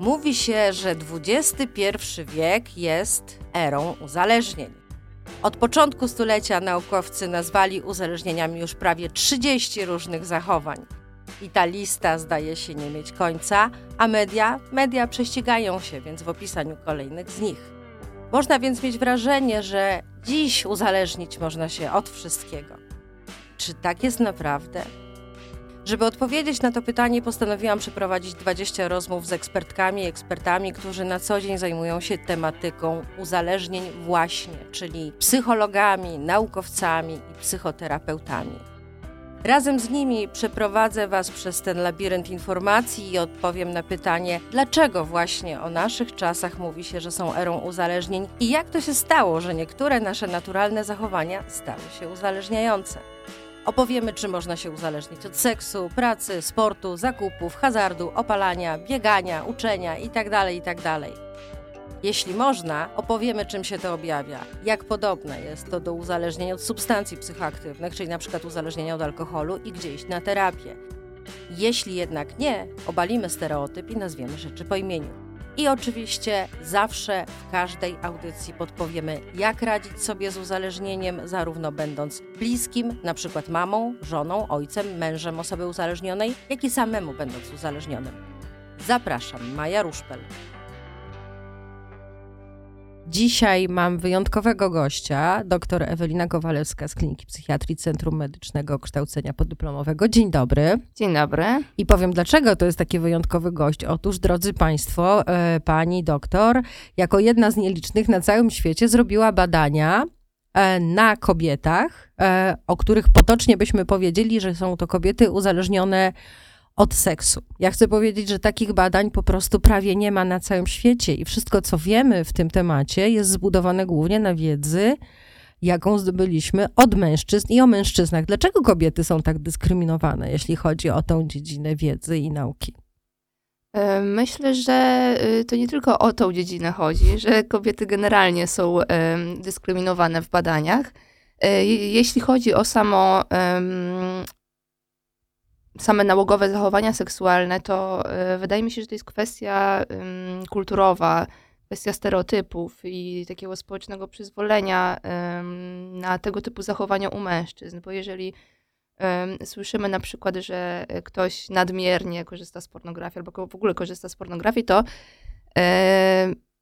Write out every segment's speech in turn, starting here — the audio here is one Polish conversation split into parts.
Mówi się, że XXI wiek jest erą uzależnień. Od początku stulecia naukowcy nazwali uzależnieniami już prawie 30 różnych zachowań. I ta lista zdaje się nie mieć końca, a media, media prześcigają się więc w opisaniu kolejnych z nich. Można więc mieć wrażenie, że dziś uzależnić można się od wszystkiego. Czy tak jest naprawdę? Żeby odpowiedzieć na to pytanie, postanowiłam przeprowadzić 20 rozmów z ekspertkami i ekspertami, którzy na co dzień zajmują się tematyką uzależnień, właśnie, czyli psychologami, naukowcami i psychoterapeutami. Razem z nimi przeprowadzę Was przez ten labirynt informacji i odpowiem na pytanie, dlaczego właśnie o naszych czasach mówi się, że są erą uzależnień i jak to się stało, że niektóre nasze naturalne zachowania stały się uzależniające. Opowiemy, czy można się uzależnić od seksu, pracy, sportu, zakupów, hazardu, opalania, biegania, uczenia itd. itd. Jeśli można, opowiemy, czym się to objawia, jak podobne jest to do uzależnienia od substancji psychoaktywnych, czyli np. uzależnienia od alkoholu i gdzie iść na terapię. Jeśli jednak nie, obalimy stereotyp i nazwiemy rzeczy po imieniu. I oczywiście zawsze w każdej audycji podpowiemy, jak radzić sobie z uzależnieniem, zarówno będąc bliskim, na przykład mamą, żoną, ojcem, mężem osoby uzależnionej, jak i samemu będąc uzależnionym. Zapraszam, Maja Ruszpel. Dzisiaj mam wyjątkowego gościa, dr Ewelina Kowalewska z Kliniki Psychiatrii Centrum Medycznego Kształcenia Podyplomowego. Dzień dobry. Dzień dobry. I powiem, dlaczego to jest taki wyjątkowy gość. Otóż, drodzy Państwo, e, pani doktor, jako jedna z nielicznych na całym świecie zrobiła badania e, na kobietach, e, o których potocznie byśmy powiedzieli, że są to kobiety uzależnione od seksu. Ja chcę powiedzieć, że takich badań po prostu prawie nie ma na całym świecie i wszystko, co wiemy w tym temacie, jest zbudowane głównie na wiedzy, jaką zdobyliśmy od mężczyzn i o mężczyznach. Dlaczego kobiety są tak dyskryminowane, jeśli chodzi o tą dziedzinę wiedzy i nauki? E, myślę, że y, to nie tylko o tą dziedzinę chodzi, że kobiety generalnie są dyskryminowane w badaniach. E, jeśli chodzi o samo same nałogowe zachowania seksualne, to y, wydaje mi się, że to jest kwestia kulturowa, kwestia stereotypów i takiego społecznego przyzwolenia na tego typu zachowania u mężczyzn. Bo jeżeli słyszymy na przykład, że ktoś nadmiernie korzysta z pornografii albo w ogóle korzysta z pornografii, to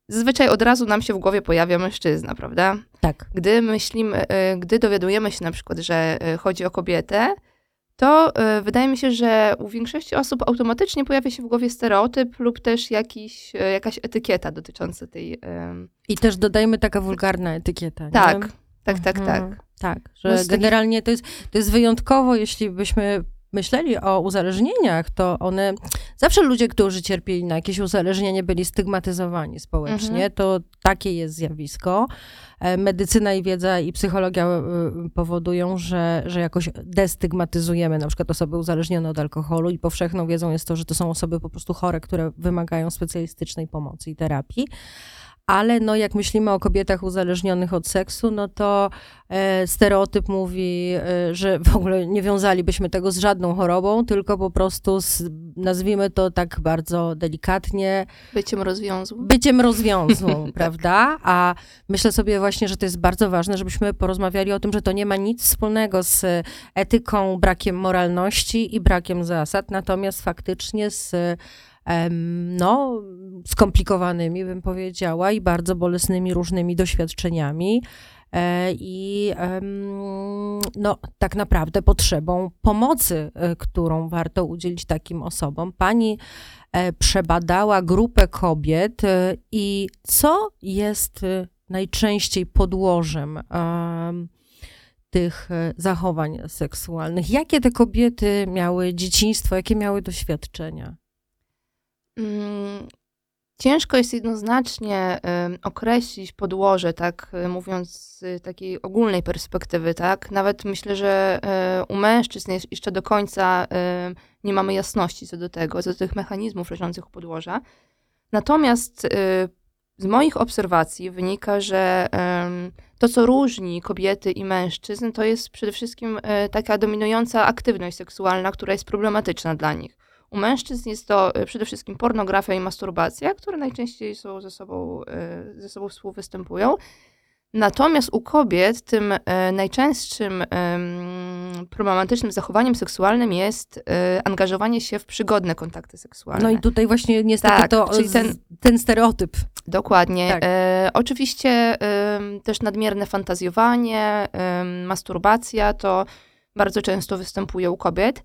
zazwyczaj od razu nam się w głowie pojawia mężczyzna, prawda? Tak. Gdy myślimy, gdy dowiadujemy się na przykład, że chodzi o kobietę, to y, wydaje mi się, że u większości osób automatycznie pojawia się w głowie stereotyp lub też jakiś, y, jakaś etykieta dotycząca tej. Y... I też dodajmy taka wulgarna etykieta. Tak, nie? tak, tak, mhm. tak. Tak, że no generalnie to jest, to jest wyjątkowo, jeśli byśmy myśleli o uzależnieniach, to one, zawsze ludzie, którzy cierpieli na jakieś uzależnienie, byli stygmatyzowani społecznie. Mhm. To takie jest zjawisko. E, medycyna i wiedza i psychologia e, powodują, że, że jakoś destygmatyzujemy na przykład osoby uzależnione od alkoholu i powszechną wiedzą jest to, że to są osoby po prostu chore, które wymagają specjalistycznej pomocy i terapii ale no, jak myślimy o kobietach uzależnionych od seksu, no to e, stereotyp mówi, e, że w ogóle nie wiązalibyśmy tego z żadną chorobą, tylko po prostu z, nazwijmy to tak bardzo delikatnie. Byciem rozwiązłą. Byciem rozwiązłą, prawda? A myślę sobie właśnie, że to jest bardzo ważne, żebyśmy porozmawiali o tym, że to nie ma nic wspólnego z etyką, brakiem moralności i brakiem zasad, natomiast faktycznie z no, skomplikowanymi, bym powiedziała, i bardzo bolesnymi różnymi doświadczeniami. E, I no, tak naprawdę potrzebą pomocy, e, którą warto udzielić takim osobom. Pani e, przebadała grupę kobiet i co jest najczęściej podłożem tych zachowań seksualnych? Jakie te kobiety miały dzieciństwo, jakie miały doświadczenia? Mm, ciężko jest jednoznacznie określić podłoże, tak y, mówiąc z takiej ogólnej perspektywy, tak? Nawet myślę, że y, u mężczyzn jeszcze do końca nie mamy jasności co do tego, co do tych mechanizmów leżących u podłoża. Natomiast y, z moich obserwacji wynika, że to, co różni kobiety i mężczyzn, to jest przede wszystkim taka dominująca aktywność seksualna, która jest problematyczna dla nich. U mężczyzn jest to y, przede wszystkim pornografia i masturbacja, które najczęściej są ze sobą, y, ze sobą współwystępują. Natomiast u kobiet tym e, najczęstszym problematycznym zachowaniem seksualnym jest e, angażowanie się w przygodne kontakty seksualne. No i tutaj właśnie niestety tak, to czyli ten, ten stereotyp. Dokładnie. Tak. E, oczywiście e, też nadmierne fantazjowanie, e, masturbacja to bardzo często występuje u kobiet.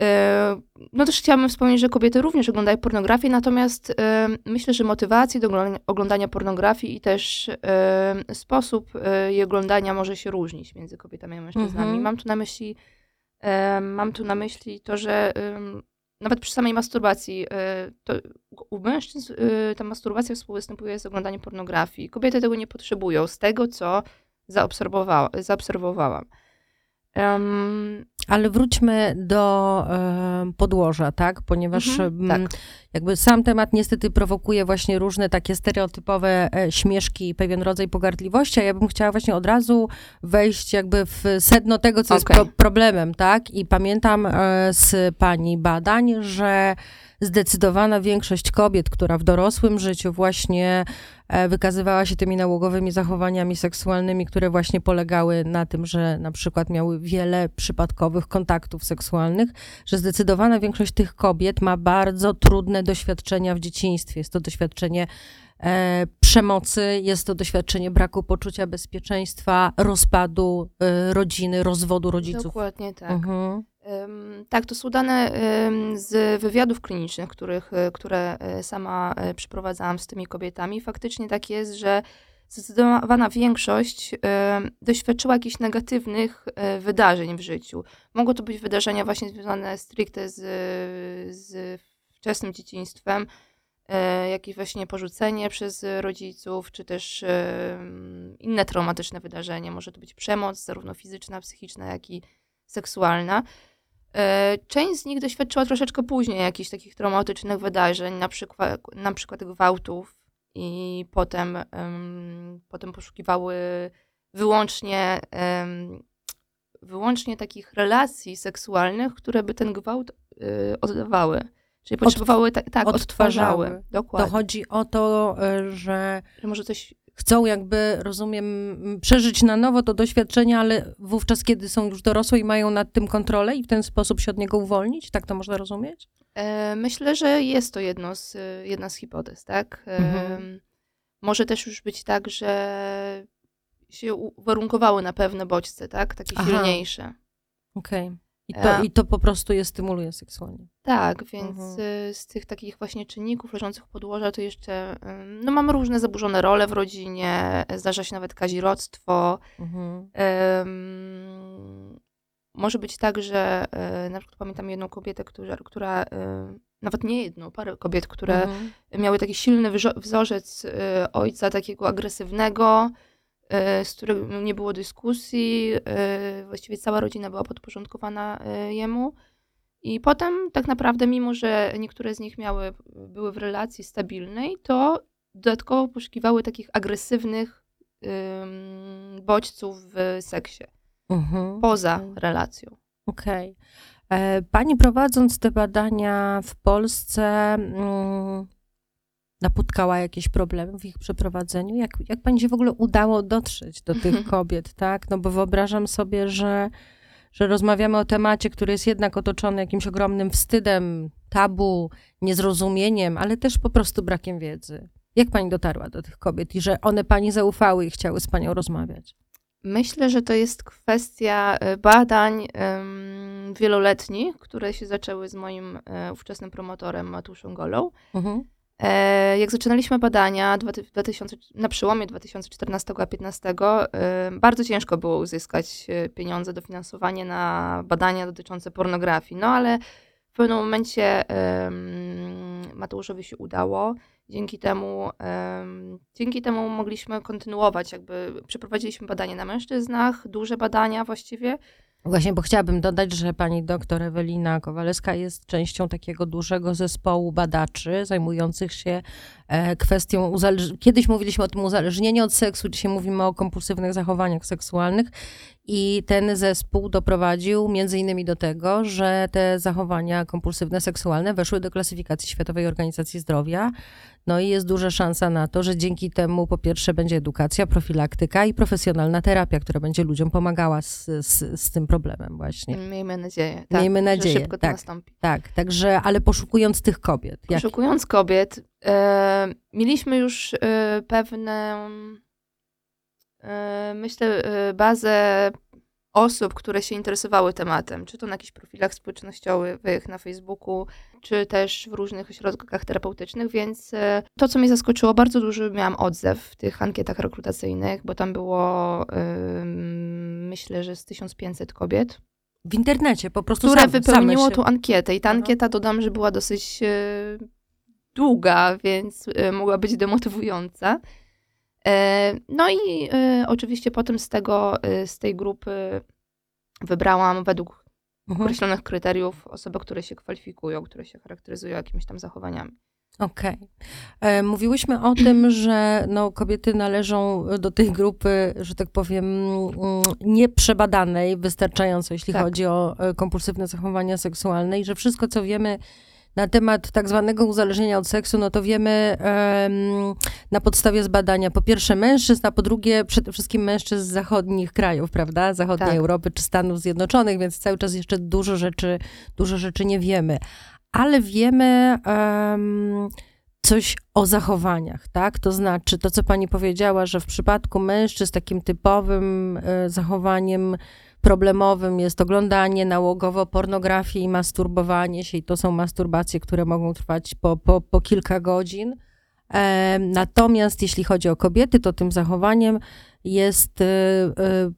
E, no też chciałabym wspomnieć, że kobiety również oglądają pornografię, natomiast e, myślę, że motywacje do oglądania pornografii i też e, sposób jej oglądania może się różnić między kobietami a mężczyznami. Mhm. Mam tu na myśli mam tu na myśli to, że nawet przy samej masturbacji, u mężczyzn ta masturbacja współwystępuje z oglądaniem pornografii. Kobiety tego nie potrzebują, z tego co zaobserwowała, zaobserwowałam. Um, ale wróćmy do e, podłoża, tak? Ponieważ mhm, tak. jakby sam temat niestety prowokuje właśnie różne takie stereotypowe e, śmieszki i pewien rodzaj pogardliwości, a ja bym chciała właśnie od razu wejść jakby w sedno tego, co okay. jest pro problemem, tak? I pamiętam e, z pani badań, że zdecydowana większość kobiet, która w dorosłym życiu właśnie e, wykazywała się tymi nałogowymi zachowaniami seksualnymi, które właśnie polegały na tym, że na przykład miały wiele przypadkowych kontaktów seksualnych, że zdecydowana większość tych kobiet ma bardzo trudne doświadczenia w dzieciństwie. Jest to doświadczenie e, przemocy, jest to doświadczenie braku poczucia bezpieczeństwa, rozpadu e, rodziny, rozwodu rodziców. Dokładnie tak. Mhm. Tak, to są dane z wywiadów klinicznych, których, e, które e, sama e, przeprowadzałam z tymi kobietami. Faktycznie tak jest, że zdecydowana większość doświadczyła jakichś negatywnych wydarzeń w życiu. Mogło to być wydarzenia właśnie związane stricte z, z wczesnym dzieciństwem, jakieś właśnie porzucenie przez rodziców, czy też inne traumatyczne wydarzenia. Może to być przemoc, zarówno fizyczna, psychiczna, jak i seksualna. E, część z nich doświadczyła troszeczkę później jakichś takich traumatycznych wydarzeń, na przykład, na przykład gwałtów i potem, um, potem poszukiwały wyłącznie, um, wyłącznie takich relacji seksualnych, które by ten gwałt y, oddawały. Czyli potrzebowały, tak, tak odtwarzały. odtwarzały. Dokładnie. To chodzi o to, e, że, że może coś chcą jakby, rozumiem, przeżyć na nowo to doświadczenie, ale wówczas, kiedy są już dorosłe i mają nad tym kontrolę i w ten sposób się od niego uwolnić? Tak to można rozumieć? E, myślę, że jest to jedno z, jedna z hipotez, tak? E, mhm. Może też już być tak, że się uwarunkowały na pewne bodźce, tak? Takie Aha. silniejsze. Okej. Okay. I to, e. I to po prostu je stymuluje seksualnie. Tak, więc mhm. Y, z tych takich właśnie czynników leżących w podłoża to jeszcze, no mamy różne zaburzone role w rodzinie, zdarza się nawet kazirodztwo. Mhm. Um, może być tak, że e, na przykład pamiętam jedną kobietę, która, która e, nawet nie jedną, parę kobiet, które mhm. miały taki silny wzorzec ojca takiego agresywnego, z którym nie było dyskusji. E, właściwie cała rodzina była podporządkowana e, jemu. I potem tak naprawdę, mimo że niektóre z nich miały, były w relacji stabilnej, to dodatkowo poszukiwały takich agresywnych um, bodźców w seksie. Mhm. Poza relacją. Okej. Okay. Pani prowadząc te badania w Polsce, mm, napotkała jakieś problemy w ich przeprowadzeniu? Jak, jak pani się w ogóle udało dotrzeć do tych kobiet, tak? No bo wyobrażam sobie, że, że rozmawiamy o temacie, który jest jednak otoczony jakimś ogromnym wstydem, tabu, niezrozumieniem, ale też po prostu brakiem wiedzy. Jak pani dotarła do tych kobiet i że one pani zaufały i chciały z panią rozmawiać? Myślę, że to jest kwestia e, badań um, wieloletnich, które się zaczęły z moim um, ówczesnym promotorem Matuszą Golą. Mhm. E, jak zaczynaliśmy badania 2000, na przełomie 2014 a 2015, bardzo ciężko było uzyskać e, pieniądze, dofinansowanie na badania dotyczące pornografii. No ale w pewnym momencie Mateuszowi się udało. Dzięki temu, dzięki temu mogliśmy kontynuować, jakby przeprowadziliśmy badania na mężczyznach, duże badania właściwie. Właśnie, bo chciałabym dodać, że pani doktor Ewelina Kowalewska jest częścią takiego dużego zespołu badaczy zajmujących się kwestią uzależnienia. Kiedyś mówiliśmy o tym uzależnieniu od seksu, dzisiaj mówimy o kompulsywnych zachowaniach seksualnych i ten zespół doprowadził między innymi do tego, że te zachowania kompulsywne seksualne weszły do klasyfikacji Światowej Organizacji Zdrowia. No i jest duża szansa na to, że dzięki temu po pierwsze będzie edukacja, profilaktyka i profesjonalna terapia, która będzie ludziom pomagała z, z, z tym problemem właśnie. Miejmy nadzieję. Tak, Miejmy nadzieję, Że szybko to tak. nastąpi. Tak, także, ale poszukując tych kobiet. Jak, Poszukując kobiet, e, mieliśmy już e, pewną, e, myślę, e, bazę osób, które się interesowały tematem, czy to na jakichś profilach społecznościowych, na Facebooku, czy też w różnych ośrodkach terapeutycznych, więc e, to, co mnie zaskoczyło, bardzo duży miałam odzew w tych ankietach rekrutacyjnych, bo tam było, ym, myślę, że z 1500 kobiet, w internecie po prostu które same, wypełniło same się... tą ankietę. I ta Aha. ankieta, dodam, że była dosyć e, długa, więc e, mogła być demotywująca. E, no i e, oczywiście potem z tego, e, z tej grupy wybrałam według Mhm. określonych kryteriów osoby, które się kwalifikują, które się charakteryzują jakimiś tam zachowaniami. Okej. E, Mówiłyśmy o tym, że no, kobiety należą do tej grupy, że tak powiem, mm, nieprzebadanej wystarczająco, jeśli Tak. chodzi o e, kompulsywne zachowania seksualne i że wszystko, co wiemy na temat tak zwanego uzależnienia od seksu, no to wiemy em, na podstawie zbadania po pierwsze mężczyzn, a po drugie przede wszystkim mężczyzn z zachodnich krajów, prawda? Zachodniej Tak. Europy czy Stanów Zjednoczonych, więc cały czas jeszcze dużo rzeczy, dużo rzeczy nie wiemy. Ale wiemy em, coś o zachowaniach, tak? To znaczy to, co pani powiedziała, że w przypadku mężczyzn takim typowym e, zachowaniem problemowym jest oglądanie nałogowo pornografii i masturbowanie się i to są masturbacje, które mogą trwać po, po, po kilka godzin. E, Natomiast jeśli chodzi o kobiety, to tym zachowaniem jest e, e,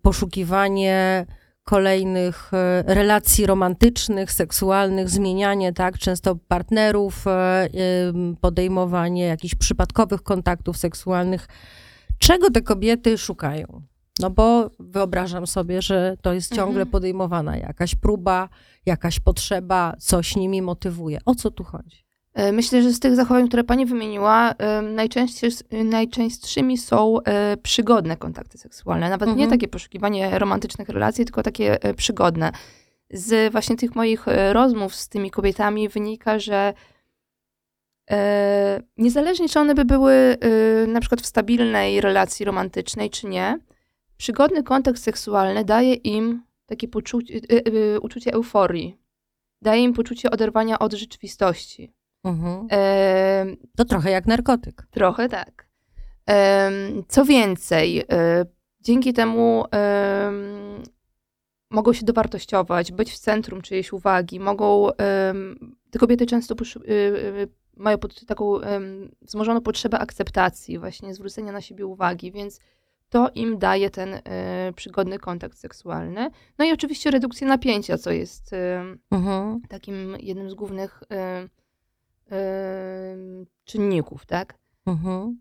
poszukiwanie kolejnych relacji romantycznych, seksualnych, zmienianie, tak, często partnerów, podejmowanie jakichś przypadkowych kontaktów seksualnych. Czego te kobiety szukają? No bo wyobrażam sobie, że to jest ciągle Mhm. podejmowana jakaś próba, jakaś potrzeba, coś nimi motywuje. O co tu chodzi? E, Myślę, że z tych zachowań, które pani wymieniła, em, najczęściej, najczęstszymi są e, przygodne kontakty seksualne. Nawet nie Mhm. takie poszukiwanie romantycznych relacji, tylko takie e, przygodne. Z właśnie tych moich e, rozmów z tymi kobietami wynika, że e, niezależnie czy one by były e, na przykład w stabilnej relacji romantycznej, czy nie, przygodny kontakt seksualny daje im takie poczucie, e, e, uczucie euforii. Daje im poczucie oderwania od rzeczywistości. Mhm. Em, To trochę jak narkotyk. trochę tak. Em, co więcej, e, dzięki temu em, mogą się dowartościować, być w centrum czyjejś uwagi, mogą. te kobiety często y, mają taką wzmożoną potrzebę akceptacji, właśnie zwrócenia na siebie uwagi, więc to im daje ten e, przygodny kontakt seksualny. No i oczywiście redukcja napięcia, co jest Mhm. takim jednym z głównych em, czynników, tak?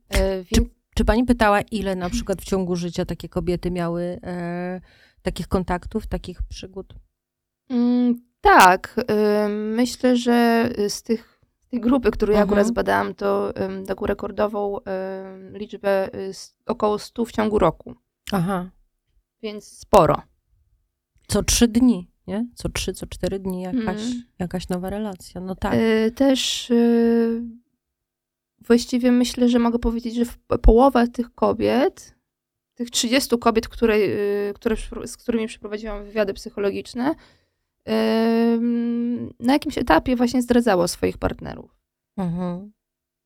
E, więc Czy pani pytała, ile na przykład w ciągu życia takie kobiety miały e, takich kontaktów, takich przygód? Mm, tak, myślę, że z tych, tej grupy, którą ja akurat Mhm. zbadałam, to ym, taką rekordową ym, liczbę y, około 100 w ciągu roku, Aha. więc sporo. Co trzy dni, nie? Co trzy, co cztery dni jakaś, Mhm. jakaś nowa relacja. No tak. Y, Też y, właściwie myślę, że mogę powiedzieć, że połowa tych kobiet, tych 30 kobiet, które, y, które, z którymi przeprowadziłam wywiady psychologiczne, na jakimś etapie właśnie zdradzało swoich partnerów. Mhm.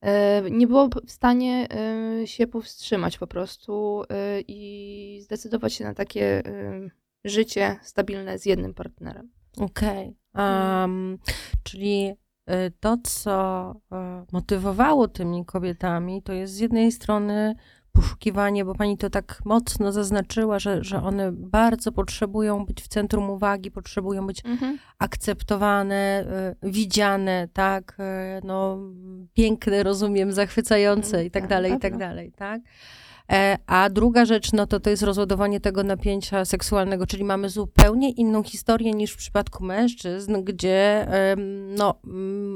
E, nie było w stanie e, się powstrzymać po prostu e, i zdecydować się na takie e, życie stabilne z jednym partnerem. Okej. Em, czyli y, to, co e, motywowało tymi kobietami, to jest z jednej strony poszukiwanie, bo pani to tak mocno zaznaczyła, że, że one bardzo potrzebują być w centrum uwagi, potrzebują być akceptowane, y, widziane, tak, y, no, piękne, rozumiem, zachwycające i tak Tak, dalej, i tak dalej, tak. E, a druga rzecz, no to to jest rozładowanie tego napięcia seksualnego, czyli mamy zupełnie inną historię niż w przypadku mężczyzn, gdzie no,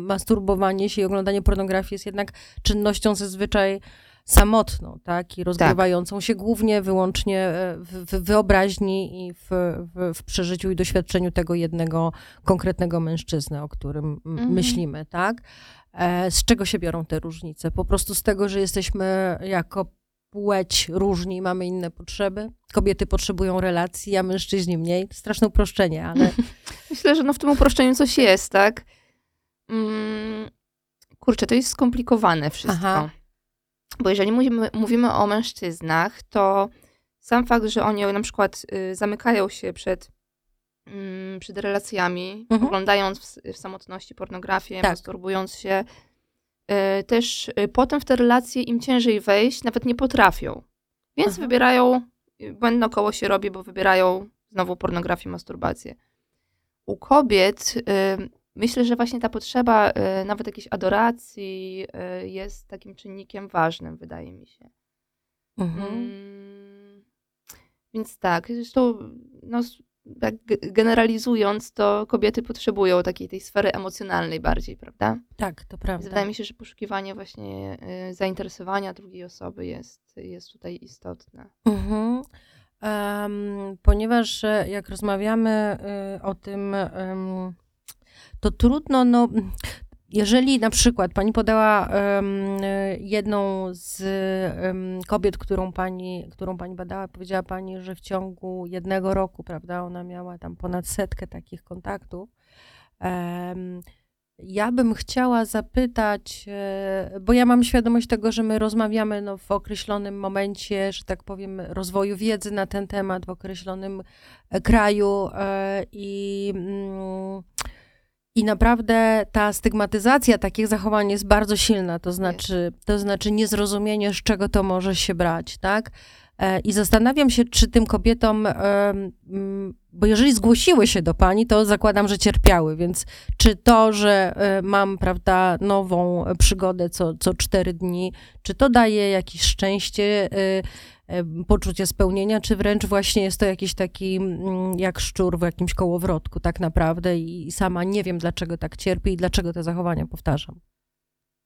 masturbowanie się i oglądanie pornografii jest jednak czynnością zazwyczaj samotną, tak, i rozgrywającą tak. się głównie, wyłącznie e, w, w wyobraźni i w, w, w, przeżyciu i doświadczeniu tego jednego konkretnego mężczyzny, o którym mhm. myślimy, tak. E, z czego się biorą te różnice? Po prostu z tego, że jesteśmy jako płeć różni, mamy inne potrzeby. Kobiety potrzebują relacji, a mężczyźni mniej. Straszne uproszczenie, ale... Myślę, że no w tym uproszczeniu coś jest, tak? Mm, kurczę, to jest skomplikowane wszystko. Aha. Bo jeżeli mówimy, mówimy o mężczyznach, to sam fakt, że oni na przykład y, zamykają się przed, y, przed relacjami, mhm. oglądając w, w, samotności pornografię, tak. masturbując się, y, też y, potem w te relacje im ciężej wejść, nawet nie potrafią. Więc wybierają, y, błędne koło się robi, bo wybierają znowu pornografię, masturbację. U kobiet y, Myślę, że właśnie ta potrzeba y, nawet jakiejś adoracji y, jest takim czynnikiem ważnym, wydaje mi się. Mhm. Mm, więc tak, zresztą no, tak generalizując, to kobiety potrzebują takiej tej sfery emocjonalnej bardziej, prawda? Tak, to prawda. Więc wydaje mi się, że poszukiwanie właśnie y, zainteresowania drugiej osoby jest, jest tutaj istotne. Mhm. Um, ponieważ jak rozmawiamy o tym, um, to trudno, no, jeżeli na przykład pani podała um, jedną z um, kobiet, którą pani, którą pani badała, powiedziała pani, że w ciągu jednego roku, prawda, ona miała tam ponad setkę takich kontaktów. Um, ja bym chciała zapytać, e, bo ja mam świadomość tego, że my rozmawiamy no, w określonym momencie, że tak powiem, rozwoju wiedzy na ten temat, w określonym e, kraju e, i. Mm, i naprawdę ta stygmatyzacja takich zachowań jest bardzo silna, to znaczy, to znaczy niezrozumienie, z czego to może się brać, tak? E, I zastanawiam się, czy tym kobietom, bo jeżeli zgłosiły się do pani, to zakładam, że cierpiały, więc czy to, że e, mam, prawda, nową przygodę co, co cztery dni, czy to daje jakieś szczęście, e, poczucie spełnienia, czy wręcz właśnie jest to jakiś taki mm, jak szczur w jakimś kołowrotku tak naprawdę i sama nie wiem, dlaczego tak cierpię i dlaczego te zachowania powtarzam.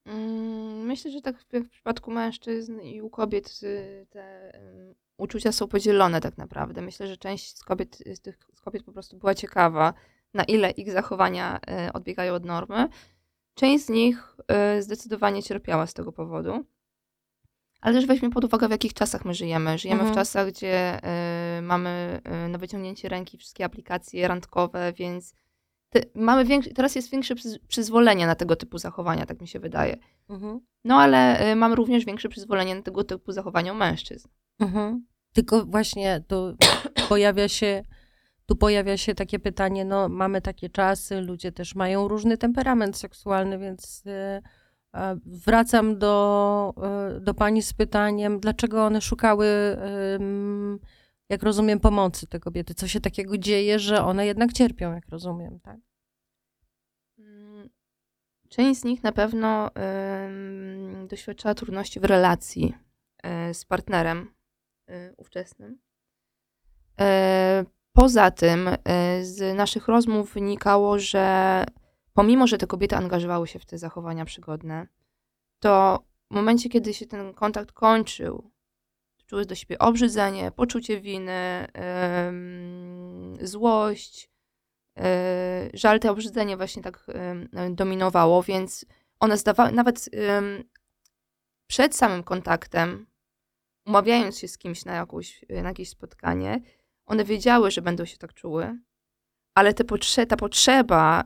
Mm, myślę, że tak w przypadku mężczyzn i u kobiet y, te uczucia są podzielone tak naprawdę. Myślę, że część z kobiet, z tych kobiet po prostu była ciekawa, na ile ich zachowania y, odbiegają od normy. Część z nich y, zdecydowanie cierpiała z tego powodu. Ale też weźmy pod uwagę, w jakich czasach my żyjemy. Żyjemy mhm. w czasach, gdzie y, mamy y, na wyciągnięcie ręki wszystkie aplikacje randkowe, więc te, mamy większy, teraz jest większe przyzwolenie na tego typu zachowania, tak mi się wydaje. Mhm. No ale y, mamy również większe przyzwolenie na tego typu zachowania u mężczyzn. Mhm. Tylko właśnie tu pojawia się tu pojawia się takie pytanie, no mamy takie czasy, ludzie też mają różny temperament seksualny, więc y, Wracam do, e, do pani z pytaniem, dlaczego one szukały, jak rozumiem, pomocy te kobiety. Co się takiego dzieje, że one jednak cierpią, jak rozumiem, tak? Mm, część z nich na pewno um, doświadczała trudności w relacji um, z partnerem um, ówczesnym. Poza tym z naszych rozmów wynikało, że pomimo, że te kobiety angażowały się w te zachowania przygodne, to w momencie, kiedy się ten kontakt kończył, czuły do siebie obrzydzenie, poczucie winy, złość, yy, żal, to obrzydzenie właśnie tak dominowało, więc one zdawały, nawet przed samym kontaktem, umawiając się z kimś na, jakąś, na jakieś spotkanie, one wiedziały, że będą się tak czuły, ale te potrze ta potrzeba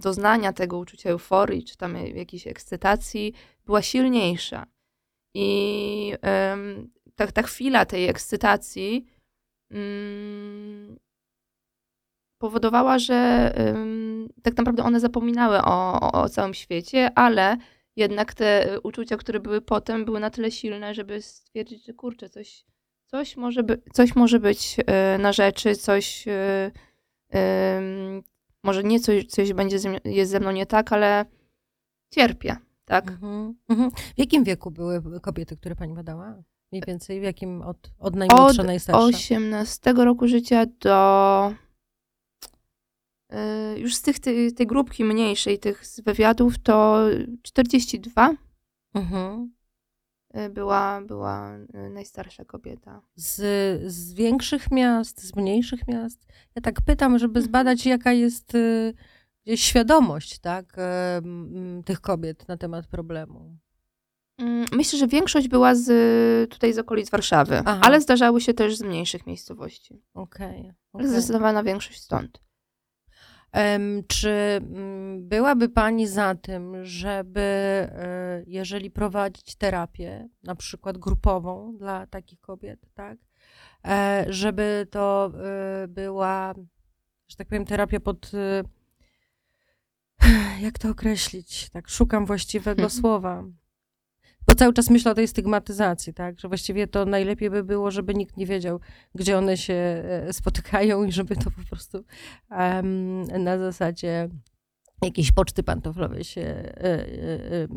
doznania tego uczucia euforii, czy tam jakiejś ekscytacji była silniejsza. I ta, ta chwila tej ekscytacji um, powodowała, że tak naprawdę one zapominały o, o, o całym świecie, ale jednak te uczucia, które były potem, były na tyle silne, żeby stwierdzić, że kurczę, coś, coś, może, by, coś może być y, na rzeczy, coś y, może nie coś, coś będzie ze, jest ze mną nie tak, ale cierpię, tak? Mhm, mhm. W jakim wieku były kobiety, które pani badała? Mniej więcej w jakim od, od najmłodsza, Od najstarsza? 18 roku życia do y, już z tych, tej, tej grupki mniejszej, tych z wywiadów, to 42 Mhm. Y, była, była y, najstarsza kobieta. Z, z większych miast, z mniejszych miast? Ja tak pytam, żeby Mhm. zbadać, jaka jest y, gdzieś świadomość tak, m, tych kobiet na temat problemu. Mm, Myślę, że większość była z, tutaj z okolic Warszawy, Aha. ale zdarzały się też z mniejszych miejscowości. Okej. Ale okej. zdecydowana większość stąd. Czy mm, byłaby Pani za tym, żeby, e, jeżeli prowadzić terapię, na przykład grupową dla takich kobiet, tak, e, żeby to e, była, że tak powiem, terapia pod. Jak to określić? Tak, szukam właściwego słowa. Bo cały czas myślę o tej stygmatyzacji, tak? Że właściwie to najlepiej by było, żeby nikt nie wiedział, gdzie one się e, spotykają i żeby to po prostu em, na zasadzie jakiejś poczty pantoflowej się e, e, e,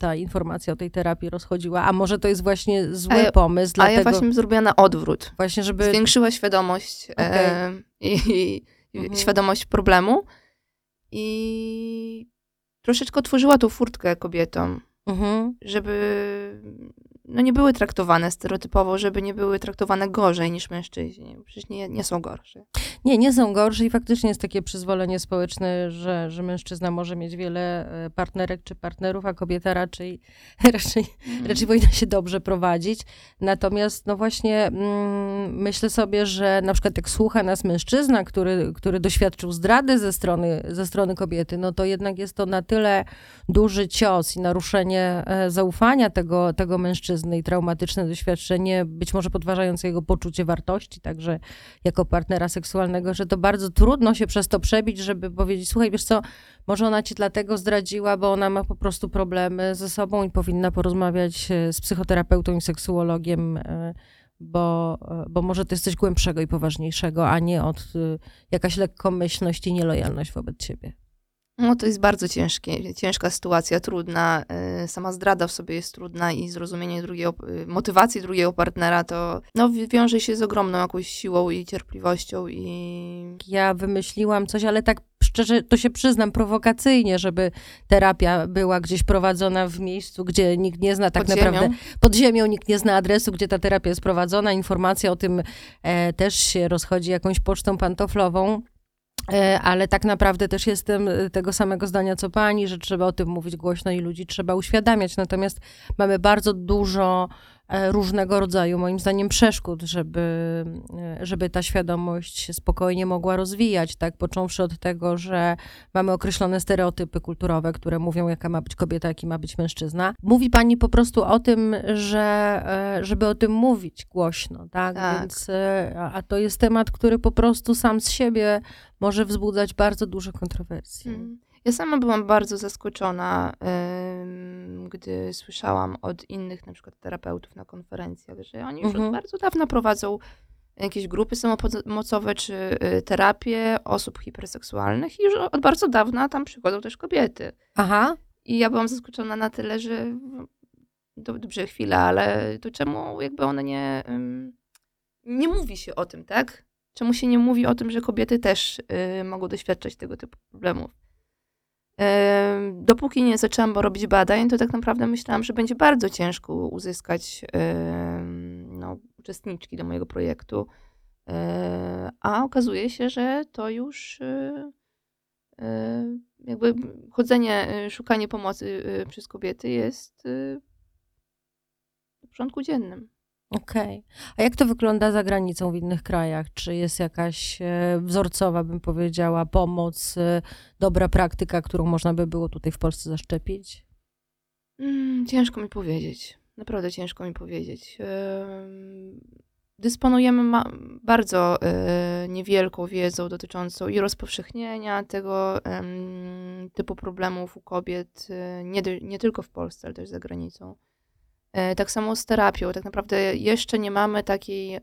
ta informacja o tej terapii rozchodziła. A może to jest właśnie zły A ja- pomysł, A dlatego ja właśnie zrobiła na odwrót. właśnie, żeby... Zwiększyła świadomość e, i, i Mhm. świadomość problemu i troszeczkę otworzyła tą furtkę kobietom, Mhm. żeby no nie były traktowane stereotypowo, żeby nie były traktowane gorzej niż mężczyźni. Przecież nie, nie są gorsze. Nie, nie są gorsze i faktycznie jest takie przyzwolenie społeczne, że, że mężczyzna może mieć wiele e, partnerek czy partnerów, a kobieta raczej, raczej, raczej powinna się dobrze prowadzić. Natomiast no właśnie mm, myślę sobie, że na przykład jak słucha nas mężczyzna, który, który doświadczył zdrady ze strony, ze strony kobiety, no to jednak jest to na tyle duży cios i naruszenie e, zaufania tego, tego mężczyzny i traumatyczne doświadczenie, być może podważające jego poczucie wartości, także jako partnera seksualnego, że to bardzo trudno się przez to przebić, żeby powiedzieć, słuchaj, wiesz co, może ona cię dlatego zdradziła, bo ona ma po prostu problemy ze sobą i powinna porozmawiać e, z psychoterapeutą i seksuologiem, e, bo, e, bo może to jest coś głębszego i poważniejszego, a nie od e, jakaś lekkomyślność i nielojalność wobec ciebie. No to jest bardzo ciężkie, ciężka sytuacja, trudna. y, Sama zdrada w sobie jest trudna i zrozumienie drugiego, y, motywacji drugiego partnera to no, wi- wiąże się z ogromną jakąś siłą i cierpliwością i Ja wymyśliłam coś, ale tak szczerze, to się przyznam prowokacyjnie, żeby terapia była gdzieś prowadzona w miejscu, gdzie nikt nie zna tak pod naprawdę ziemią. pod ziemią, nikt nie zna adresu, gdzie ta terapia jest prowadzona. Informacja o tym e, też się rozchodzi jakąś pocztą pantoflową. E, ale tak naprawdę też jestem e, tego samego zdania co pani, że trzeba o tym mówić głośno i ludzi trzeba uświadamiać. Natomiast mamy bardzo dużo różnego rodzaju, moim zdaniem, przeszkód, żeby, e, żeby ta świadomość się spokojnie mogła rozwijać, tak? Począwszy od tego, że mamy określone stereotypy kulturowe, które mówią, jaka ma być kobieta, jaki ma być mężczyzna. Mówi pani po prostu o tym, że e, żeby o tym mówić głośno, tak? Tak. Więc, e, a to jest temat, który po prostu sam z siebie może wzbudzać bardzo duże kontrowersje. Mm. Ja sama byłam bardzo zaskoczona, ym, gdy słyszałam od innych na przykład terapeutów na konferencjach, że oni już Mhm. od bardzo dawna prowadzą jakieś grupy samopomocowe czy y, terapię osób hiperseksualnych i już od bardzo dawna tam przychodzą też kobiety. Aha, I ja byłam zaskoczona na tyle, że do- dobrze chwila, ale to czemu jakby one nie, ym, nie mówi się o tym, tak? Czemu się nie mówi o tym, że kobiety też y, mogą doświadczać tego typu problemów? Dopóki nie zaczęłam robić badań, to tak naprawdę myślałam, że będzie bardzo ciężko uzyskać no, uczestniczki do mojego projektu. Yy, A okazuje się, że to już yy, yy, jakby chodzenie, szukanie pomocy przez kobiety jest w porządku dziennym. Okej. A jak to wygląda za granicą w innych krajach? Czy jest jakaś e, wzorcowa, bym powiedziała, pomoc, e, dobra praktyka, którą można by było tutaj w Polsce zaszczepić? Mm, ciężko mi powiedzieć. Naprawdę ciężko mi powiedzieć. Dysponujemy bardzo y, niewielką wiedzą dotyczącą i rozpowszechnienia tego typu problemów u kobiet, nie, nie tylko w Polsce, ale też za granicą. Y, tak samo z terapią. Tak naprawdę jeszcze nie mamy takiej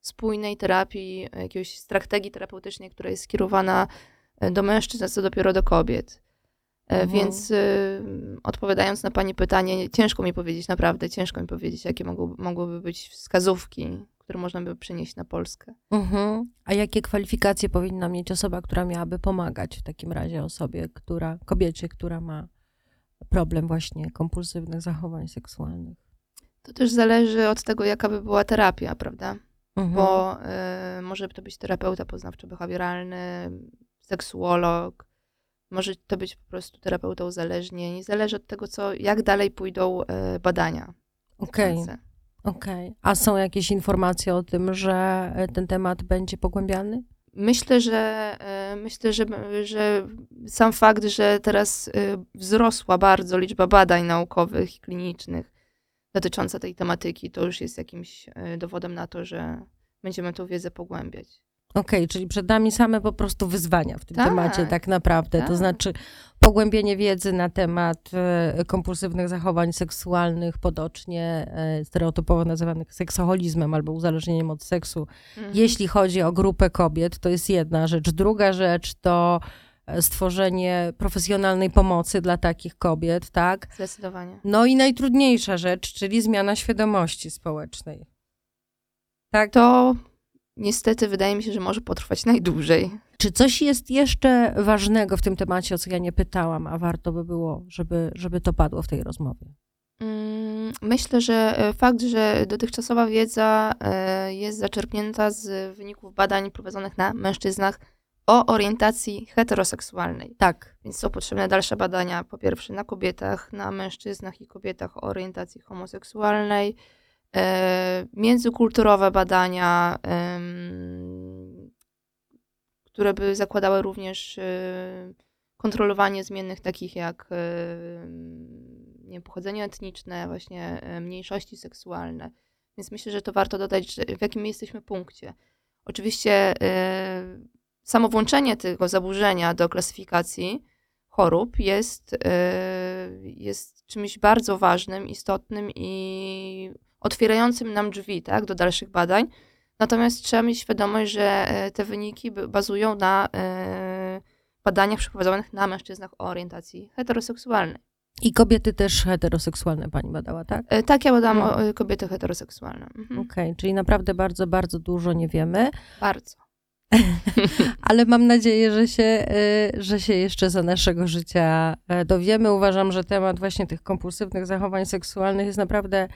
spójnej terapii, jakiegoś strategii terapeutycznej, która jest skierowana y, do mężczyzn, a co dopiero do kobiet. Mhm. Więc y, odpowiadając na Pani pytanie, ciężko mi powiedzieć, naprawdę ciężko mi powiedzieć, jakie mogą, mogłyby być wskazówki, które można by przynieść na Polskę. Mhm. A jakie kwalifikacje powinna mieć osoba, która miałaby pomagać w takim razie osobie, która, kobiecie, która ma problem właśnie kompulsywnych zachowań seksualnych? To też zależy od tego, jaka by była terapia, prawda? Mhm. Bo y, może to być terapeuta poznawczo-behawioralny, seksuolog, może to być po prostu terapeuta uzależnień. Zależy od tego, co, jak dalej pójdą y, badania. Okej. Okay. Okay. A są jakieś informacje o tym, że e, ten temat będzie pogłębiany? Myślę, że e, myślę, że, że sam fakt, że teraz wzrosła bardzo liczba badań naukowych i klinicznych dotycząca tej tematyki, to już jest jakimś e, dowodem na to, że będziemy tą wiedzę pogłębiać. Okej, okay, czyli przed nami same po prostu wyzwania w tym tak, temacie tak naprawdę. Tak. To znaczy pogłębienie wiedzy na temat e, kompulsywnych zachowań seksualnych, podocznie e, stereotypowo nazywanych seksoholizmem albo uzależnieniem od seksu. Mhm. Jeśli chodzi o grupę kobiet, to jest jedna rzecz. Druga rzecz to stworzenie profesjonalnej pomocy dla takich kobiet, tak? Zdecydowanie. No i najtrudniejsza rzecz, czyli zmiana świadomości społecznej. Tak? To niestety wydaje mi się, że może potrwać najdłużej. Czy coś jest jeszcze ważnego w tym temacie, o co ja nie pytałam, a warto by było, żeby, żeby to padło w tej rozmowie? Mm, myślę, że e, fakt, że dotychczasowa wiedza e, jest zaczerpnięta z wyników badań prowadzonych na mężczyznach, o orientacji heteroseksualnej. Tak. Więc są potrzebne dalsze badania, po pierwsze na kobietach, na mężczyznach i kobietach o orientacji homoseksualnej, międzykulturowe badania, e, które by zakładały również e, kontrolowanie zmiennych takich jak e, nie, pochodzenie etniczne, właśnie e, mniejszości seksualne. Więc myślę, że to warto dodać, w jakim jesteśmy punkcie. Oczywiście e, samo włączenie tego zaburzenia do klasyfikacji chorób jest, jest czymś bardzo ważnym, istotnym i otwierającym nam drzwi tak, do dalszych badań. Natomiast trzeba mieć świadomość, że y, te wyniki bazują na y, badaniach przeprowadzonych na mężczyznach o orientacji heteroseksualnej. I kobiety też heteroseksualne pani badała, tak? Tak, ja badałam hmm. kobiety heteroseksualne. Mhm. Okej, okay, czyli naprawdę bardzo, bardzo dużo nie wiemy. Bardzo. Ale mam nadzieję, że się, że się jeszcze za naszego życia e, dowiemy. Uważam, że temat właśnie tych kompulsywnych zachowań seksualnych jest naprawdę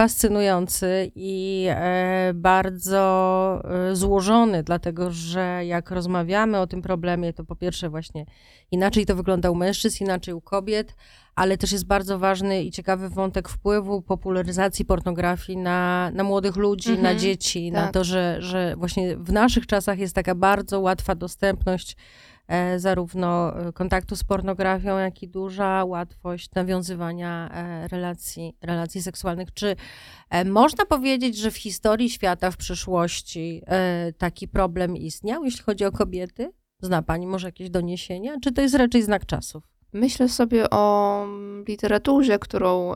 fascynujący i e, bardzo e, złożony, dlatego że jak rozmawiamy o tym problemie, to po pierwsze właśnie inaczej to wygląda u mężczyzn, inaczej u kobiet, ale też jest bardzo ważny i ciekawy wątek wpływu popularyzacji pornografii na, na młodych ludzi, mhm, na dzieci, tak. na to, że, że właśnie w naszych czasach jest taka bardzo łatwa dostępność zarówno e, kontaktu z pornografią, jak i duża łatwość nawiązywania e, relacji, relacji seksualnych. Czy można powiedzieć, że w historii świata w przyszłości taki problem istniał, jeśli chodzi o kobiety? Zna Pani może jakieś doniesienia? Czy to jest raczej znak czasów? Myślę sobie o literaturze, którą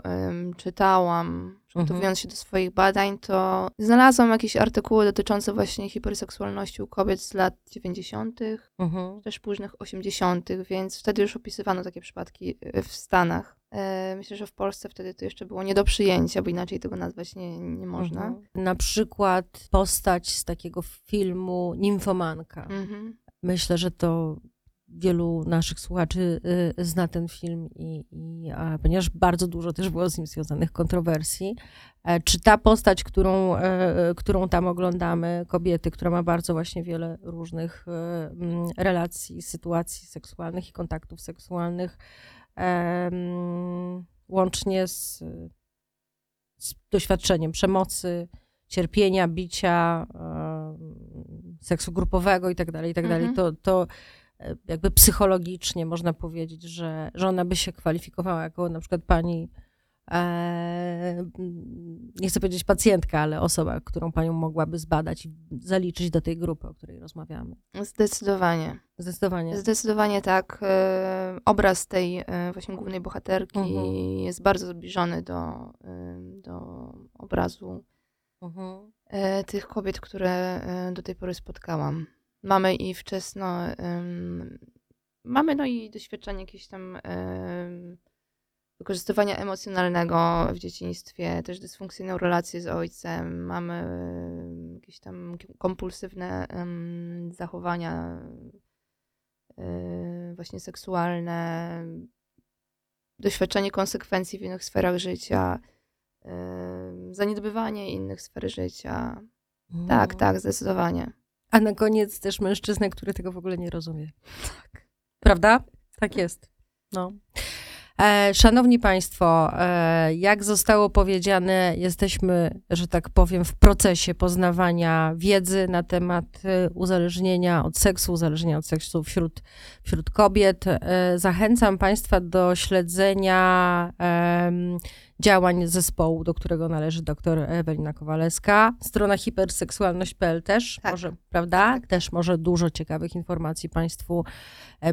czytałam, przygotowując mhm. się do swoich badań, to znalazłam jakieś artykuły dotyczące właśnie hiperseksualności u kobiet z lat 90., mhm. też późnych 80., więc wtedy już opisywano takie przypadki e, w Stanach. E, myślę, że w Polsce wtedy to jeszcze było nie do przyjęcia, bo inaczej tego nazwać nie, nie można. Mhm. Na przykład postać z takiego filmu Nimfomanka. Mhm. Myślę, że to wielu naszych słuchaczy y, zna ten film, i, i ponieważ bardzo dużo też było z nim związanych kontrowersji. E, czy ta postać, którą, e, którą tam oglądamy, kobiety, która ma bardzo właśnie wiele różnych e, relacji, sytuacji seksualnych i kontaktów seksualnych, łącznie z, z doświadczeniem przemocy, cierpienia, bicia, seksu grupowego i tak dalej, i tak mhm. to, to E, jakby psychologicznie można powiedzieć, że, że ona by się kwalifikowała jako na przykład pani, e, nie chcę powiedzieć pacjentka, ale osoba, którą panią mogłaby zbadać i zaliczyć do tej grupy, o której rozmawiamy. Zdecydowanie. Zdecydowanie. Zdecydowanie tak. E, obraz tej e, właśnie głównej bohaterki mhm. jest bardzo zbliżony do, do obrazu mhm. tych kobiet, które do tej pory spotkałam mamy i wczesno, mamy no i doświadczenie jakieś tam wykorzystywania emocjonalnego w dzieciństwie, też dysfunkcyjną relację z ojcem, mamy jakieś tam kompulsywne zachowania właśnie seksualne, doświadczenie konsekwencji w innych sferach życia, zaniedbywanie innych sfer życia. Mm. Tak, tak, zdecydowanie. A na koniec też mężczyzna, który tego w ogóle nie rozumie. Tak. Prawda? Tak jest. No. E, szanowni Państwo, e, jak zostało powiedziane, jesteśmy, że tak powiem, w procesie poznawania wiedzy na temat e, uzależnienia od seksu, uzależnienia od seksu wśród, wśród kobiet. Zachęcam Państwa do śledzenia działań zespołu, do którego należy dr Ewelina Kowaleska. Strona hiperseksualność.pl też tak. może, prawda? Tak. Też może dużo ciekawych informacji Państwu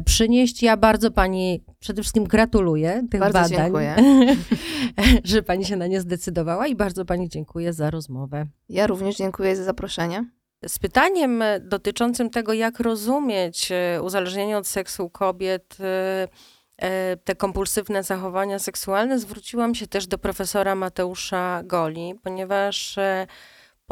przynieść. Ja bardzo Pani przede wszystkim gratuluję tych bardzo badań, dziękuję. że Pani się na nie zdecydowała i bardzo Pani dziękuję za rozmowę. Ja również dziękuję za zaproszenie. Z pytaniem dotyczącym tego, jak rozumieć e, uzależnienie od seksu kobiet, e, E, te kompulsywne zachowania seksualne, zwróciłam się też do profesora Mateusza Goli, ponieważ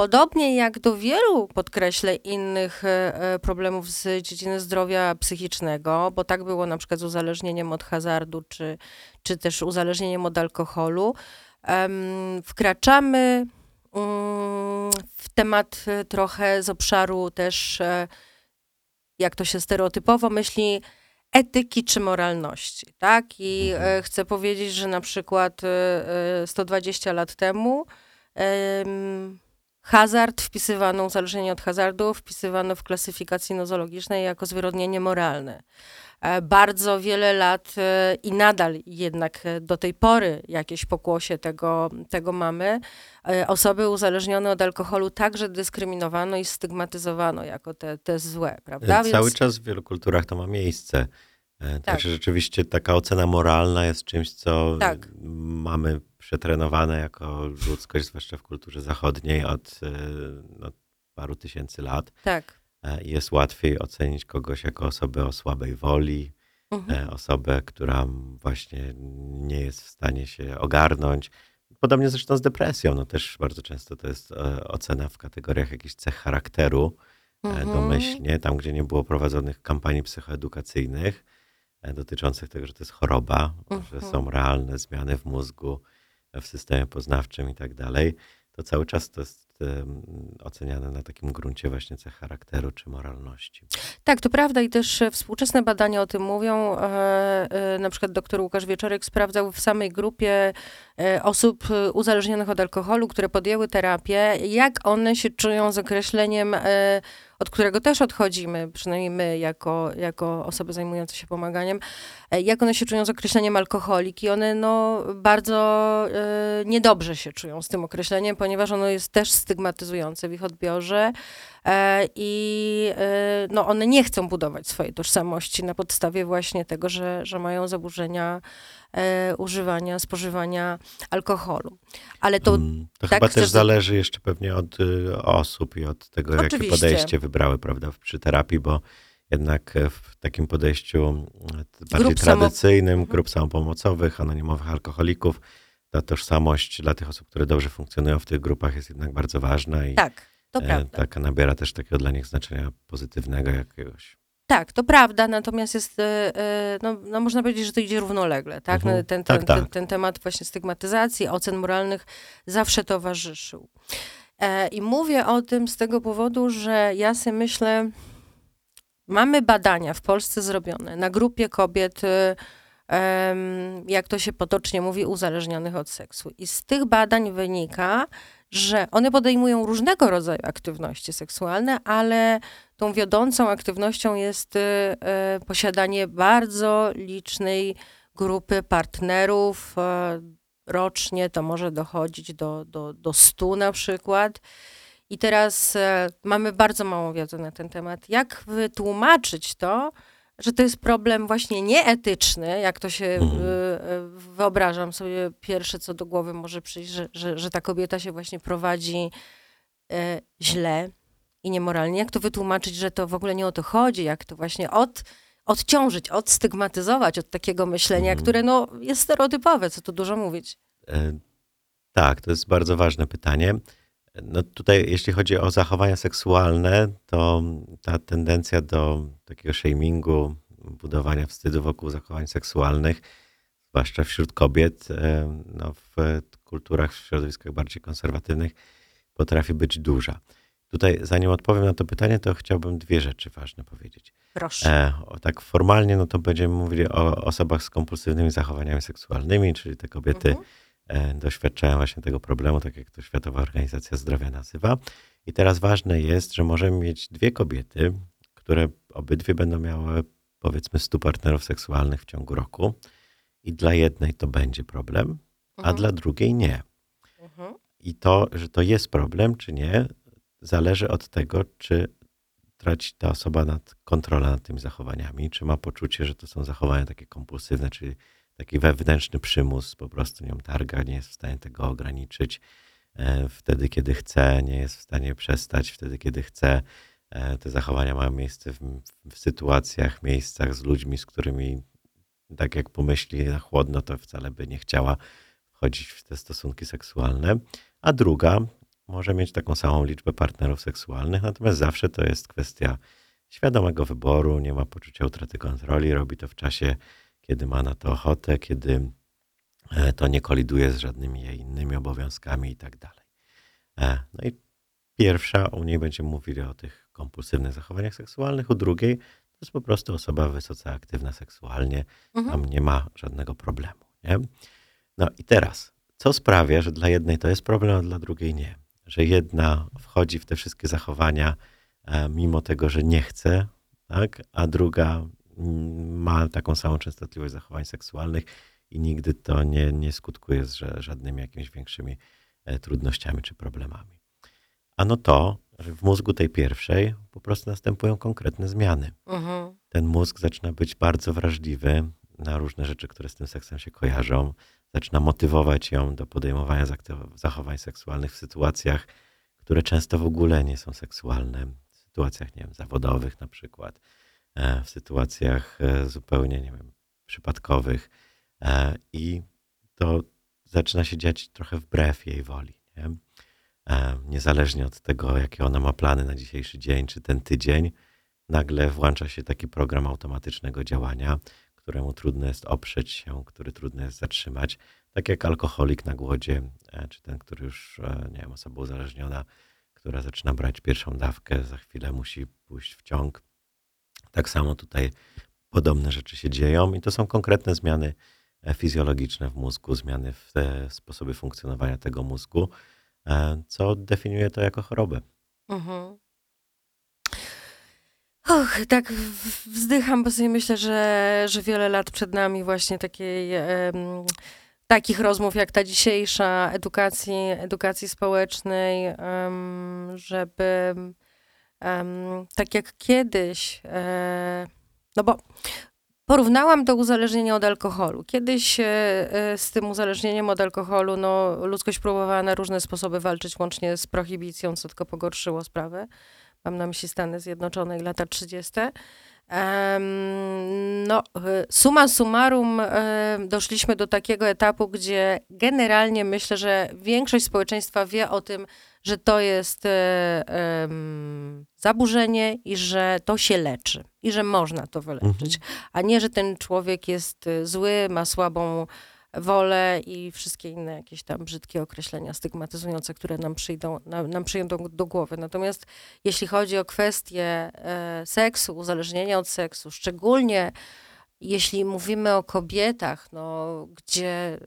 Podobnie jak do wielu, podkreślę, innych e, problemów z dziedziny zdrowia psychicznego, bo tak było na przykład z uzależnieniem od hazardu, czy, czy też uzależnieniem od alkoholu, wkraczamy mm, w temat trochę z obszaru też, jak to się stereotypowo myśli, etyki czy moralności, tak? I mhm. E, chcę powiedzieć, że na przykład 120 e, e, lat temu hazard wpisywano, uzależnienie od hazardu wpisywano w klasyfikacji nozologicznej jako zwyrodnienie moralne. Bardzo wiele lat i nadal jednak do tej pory jakieś pokłosie tego, tego mamy. Osoby uzależnione od alkoholu także dyskryminowano i stygmatyzowano jako te, te złe, prawda? Cały Więc... czas w wielu kulturach to ma miejsce. E, tak. Także rzeczywiście taka ocena moralna jest czymś, co tak. mamy przetrenowane jako ludzkość, zwłaszcza w kulturze zachodniej od e, no, paru tysięcy lat. Tak. E, jest łatwiej ocenić kogoś jako osobę o słabej woli, mhm. osobę, która właśnie nie jest w stanie się ogarnąć. Podobnie zresztą z depresją. No też bardzo często to jest ocena w kategoriach jakichś cech charakteru, mhm. domyślnie, tam gdzie nie było prowadzonych kampanii psychoedukacyjnych E, dotyczących tego, że to jest choroba, że mhm. są realne zmiany w mózgu, w systemie poznawczym i tak dalej, to cały czas to jest oceniane na takim gruncie właśnie cech charakteru czy moralności. Tak, to prawda i też e, współczesne badania o tym mówią. E, na przykład dr Łukasz Wieczorek sprawdzał w samej grupie osób uzależnionych od alkoholu, które podjęły terapię, jak one się czują z określeniem od którego też odchodzimy, przynajmniej my, jako, jako osoby zajmujące się pomaganiem, e, jak one się czują z określeniem alkoholiki. One no, bardzo y, niedobrze się czują z tym określeniem, ponieważ ono jest też stygmatyzujące w ich odbiorze. E, I no, one nie chcą budować swojej tożsamości na podstawie właśnie tego, że, że mają zaburzenia e, używania, spożywania alkoholu. Ale to, hmm, to tak chyba też zależy jeszcze pewnie od y, osób i od tego, Oczywiście. jakie podejście wybrały, prawda, przy terapii, bo jednak w takim podejściu bardziej grup tradycyjnym, samo... grup samopomocowych, anonimowych alkoholików, ta tożsamość dla tych osób, które dobrze funkcjonują w tych grupach jest jednak bardzo ważna i tak, to e, taka nabiera też takiego dla nich znaczenia pozytywnego jakiegoś. Tak, to prawda, natomiast jest, e, e, no, no można powiedzieć, że to idzie równolegle, tak? Mhm. Ten, ten, tak, tak. Ten, ten, temat właśnie stygmatyzacji, ocen moralnych zawsze towarzyszył. I mówię o tym z tego powodu, że ja sobie myślę, mamy badania w Polsce zrobione na grupie kobiet, jak to się potocznie mówi, uzależnionych od seksu. I z tych badań wynika, że one podejmują różnego rodzaju aktywności seksualne, ale tą wiodącą aktywnością jest y, y, posiadanie bardzo licznej grupy partnerów. Y, rocznie to może dochodzić do, do, do 100 na przykład. I teraz mamy bardzo małą wiedzę na ten temat. Jak wytłumaczyć to, że to jest problem właśnie nieetyczny, jak to się mhm. wyobrażam sobie, pierwsze co do głowy może przyjść, że, że, że ta kobieta się właśnie prowadzi źle, i niemoralnie. Jak to wytłumaczyć, że to w ogóle nie o to chodzi, jak to właśnie od odciążyć, odstygmatyzować od takiego myślenia, Mhm. które no, jest stereotypowe, co tu dużo mówić. E, Tak, to jest bardzo ważne pytanie. No tutaj, jeśli chodzi o zachowania seksualne, to ta tendencja do takiego shamingu, budowania wstydu wokół zachowań seksualnych, zwłaszcza wśród kobiet, e, no w kulturach, w środowiskach bardziej konserwatywnych, potrafi być duża. Tutaj, zanim odpowiem na to pytanie, to chciałbym dwie rzeczy ważne powiedzieć. Proszę. E, tak formalnie, no to będziemy mówili o osobach z kompulsywnymi zachowaniami seksualnymi, czyli te kobiety Mhm. E, doświadczają właśnie tego problemu, tak jak to Światowa Organizacja Zdrowia nazywa. I teraz ważne jest, że możemy mieć dwie kobiety, które obydwie będą miały powiedzmy 100 partnerów seksualnych w ciągu roku. I dla jednej to będzie problem, a Mhm. dla drugiej nie. Mhm. I to, że to jest problem, czy nie, zależy od tego, czy traci ta osoba nad kontrolę nad tymi zachowaniami, czy ma poczucie, że to są zachowania takie kompulsywne, czyli taki wewnętrzny przymus, po prostu nią targa, nie jest w stanie tego ograniczyć e, wtedy, kiedy chce, nie jest w stanie przestać wtedy, kiedy chce. E, Te zachowania mają miejsce w, w sytuacjach, miejscach z ludźmi, z którymi tak jak pomyśli na chłodno, to wcale by nie chciała wchodzić w te stosunki seksualne. A druga może mieć taką samą liczbę partnerów seksualnych, natomiast zawsze to jest kwestia świadomego wyboru, nie ma poczucia utraty kontroli, robi to w czasie, kiedy ma na to ochotę, kiedy e, to nie koliduje z żadnymi jej innymi obowiązkami i tak dalej. E, No i pierwsza, u niej będziemy mówili o tych kompulsywnych zachowaniach seksualnych, u drugiej to jest po prostu osoba wysoce aktywna seksualnie, Mhm. tam nie ma żadnego problemu. Nie? No i teraz, co sprawia, że dla jednej to jest problem, a dla drugiej nie? Że jedna wchodzi w te wszystkie zachowania, e, mimo tego, że nie chce, tak? a druga ma taką samą częstotliwość zachowań seksualnych i nigdy to nie, nie skutkuje z ża- żadnymi jakimiś większymi e, trudnościami czy problemami. Ano to, że w mózgu tej pierwszej po prostu następują konkretne zmiany Mhm. ten mózg zaczyna być bardzo wrażliwy na różne rzeczy, które z tym seksem się kojarzą. Zaczyna motywować ją do podejmowania zachowań seksualnych w sytuacjach, które często w ogóle nie są seksualne. W sytuacjach, nie wiem, zawodowych na przykład, w sytuacjach e, zupełnie, nie wiem, przypadkowych. E, I to zaczyna się dziać trochę wbrew jej woli. Nie? E, Niezależnie od tego, jakie ona ma plany na dzisiejszy dzień czy ten tydzień, nagle włącza się taki program automatycznego działania, któremu trudno jest oprzeć się, który trudno jest zatrzymać. Tak jak alkoholik na głodzie, e, czy ten, który już, e, nie wiem, osoba uzależniona, która zaczyna brać pierwszą dawkę, za chwilę musi pójść w ciąg. Tak samo tutaj podobne rzeczy się dzieją i to są konkretne zmiany e, fizjologiczne w mózgu, zmiany w te sposoby funkcjonowania tego mózgu, e, co definiuje to jako chorobę. Mhm. Och, tak wzdycham, bo sobie myślę, że, że wiele lat przed nami właśnie takiej, em, takich rozmów jak ta dzisiejsza, edukacji, edukacji społecznej, em, żeby tak jak kiedyś, e, no bo porównałam to uzależnienie od alkoholu. Kiedyś e, e, z tym uzależnieniem od alkoholu, no, ludzkość próbowała na różne sposoby walczyć, łącznie z prohibicją, co tylko pogorszyło sprawę. Mam na myśli Stany Zjednoczone i lata 30. Em, no, summa summarum doszliśmy do takiego etapu, gdzie generalnie myślę, że większość społeczeństwa wie o tym, że to jest e, zaburzenie i że to się leczy i że można to wyleczyć, a nie, że ten człowiek jest y, zły, ma słabą wolę i wszystkie inne jakieś tam brzydkie określenia stygmatyzujące, które nam przyjdą, nam, nam przyjdą do, głowy. Natomiast jeśli chodzi o kwestię e, seksu, uzależnienia od seksu, szczególnie jeśli mówimy o kobietach, no, gdzie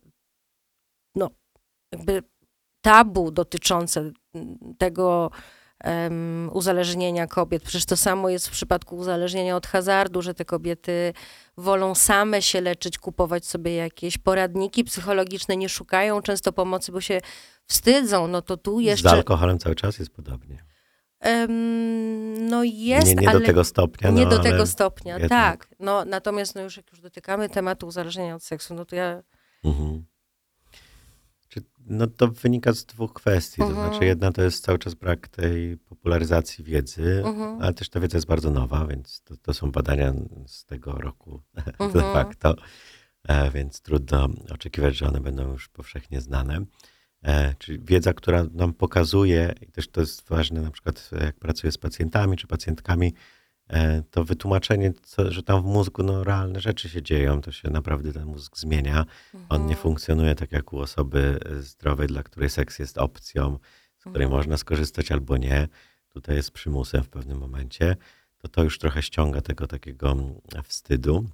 no, jakby tabu dotyczące tego em, uzależnienia kobiet. Przecież to samo jest w przypadku uzależnienia od hazardu, że te kobiety wolą same się leczyć, kupować sobie jakieś poradniki psychologiczne, nie szukają często pomocy, bo się wstydzą. No to tu Z jeszcze... alkoholem cały czas jest podobnie. em, no jest, nie nie ale do tego stopnia. nie no, do tego stopnia, jednak. tak. No, natomiast no już jak już dotykamy tematu uzależnienia od seksu, no to ja Mhm. No to wynika z dwóch kwestii. To Mhm. znaczy, jedna to jest cały czas brak tej popularyzacji wiedzy, Mhm. ale też ta wiedza jest bardzo nowa, więc to, to są badania z tego roku de Mhm. facto, e, więc trudno oczekiwać, że one będą już powszechnie znane. E, Czyli wiedza, która nam pokazuje, i też to jest ważne, na przykład jak pracuję z pacjentami czy pacjentkami, to wytłumaczenie, co, że tam w mózgu no, realne rzeczy się dzieją, to się naprawdę ten mózg zmienia. On nie Mhm. funkcjonuje tak jak u osoby e, zdrowej, dla której seks jest opcją, z której Mhm. można skorzystać albo nie. Tutaj jest przymusem w pewnym momencie. To to już trochę ściąga tego takiego mm, wstydu.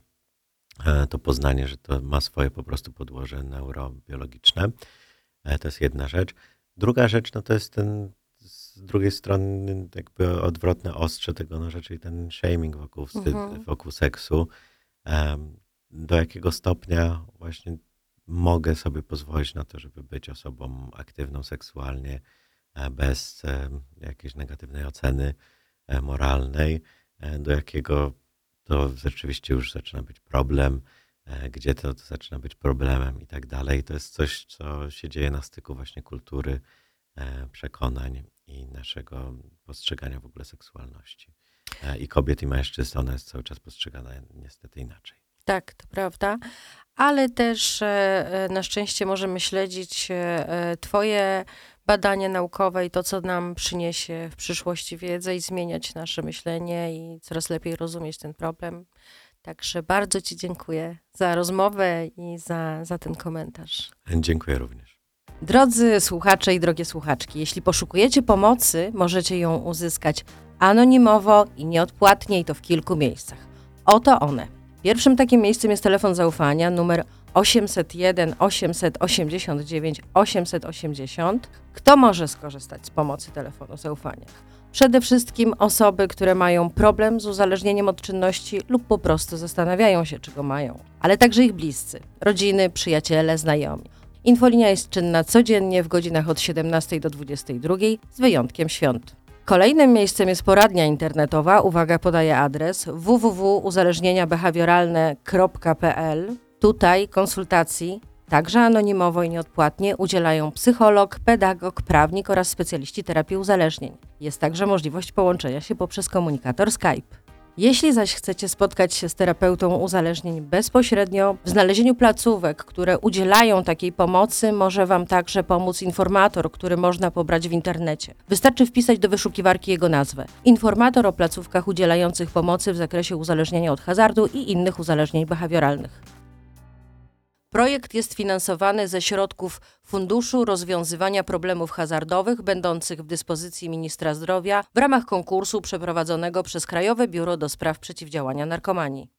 E, To poznanie, że to ma swoje po prostu podłoże neurobiologiczne. E, To jest jedna rzecz. Druga rzecz, no to jest ten z drugiej strony jakby odwrotne ostrze tego noża, czyli ten shaming wokół, wstyd, Mhm. wokół seksu. Em, Do jakiego stopnia właśnie mogę sobie pozwolić na to, żeby być osobą aktywną seksualnie e, bez e, jakiejś negatywnej oceny e, moralnej, do jakiego to rzeczywiście już zaczyna być problem, gdzie to, to zaczyna być problemem i tak dalej. To jest coś, co się dzieje na styku właśnie kultury, przekonań i naszego postrzegania w ogóle seksualności. E, I kobiet, i mężczyzn, ona jest cały czas postrzegana niestety inaczej. Tak, to prawda. Ale też e, e, na szczęście możemy śledzić Twoje badania naukowe i to, co nam przyniesie w przyszłości wiedzę i zmieniać nasze myślenie i coraz lepiej rozumieć ten problem. Także bardzo Ci dziękuję za rozmowę i za, za ten komentarz. Dziękuję również. Drodzy słuchacze i drogie słuchaczki, jeśli poszukujecie pomocy, możecie ją uzyskać anonimowo i nieodpłatnie i to w kilku miejscach. Oto one. Pierwszym takim miejscem jest telefon zaufania numer 801 889 880. Kto może skorzystać z pomocy telefonu zaufania? Przede wszystkim osoby, które mają problem z uzależnieniem od czynności lub po prostu zastanawiają się, czego mają, ale także ich bliscy, rodziny, przyjaciele, znajomi. Infolinia jest czynna codziennie w godzinach od 17 do 22 z wyjątkiem świąt. Kolejnym miejscem jest poradnia internetowa. Uwaga, podaję adres www.uzależnieniabehawioralne.pl. Tutaj konsultacji, także anonimowo i nieodpłatnie, udzielają psycholog, pedagog, prawnik oraz specjaliści terapii uzależnień. Jest także możliwość połączenia się poprzez komunikator Skype. Jeśli zaś chcecie spotkać się z terapeutą uzależnień bezpośrednio, w znalezieniu placówek, które udzielają takiej pomocy, może Wam także pomóc informator, który można pobrać w internecie. Wystarczy wpisać do wyszukiwarki jego nazwę. Informator o placówkach udzielających pomocy w zakresie uzależnienia od hazardu i innych uzależnień behawioralnych. Projekt jest finansowany ze środków Funduszu Rozwiązywania Problemów Hazardowych, będących w dyspozycji Ministra Zdrowia w ramach konkursu przeprowadzonego przez Krajowe Biuro do Spraw Przeciwdziałania Narkomanii.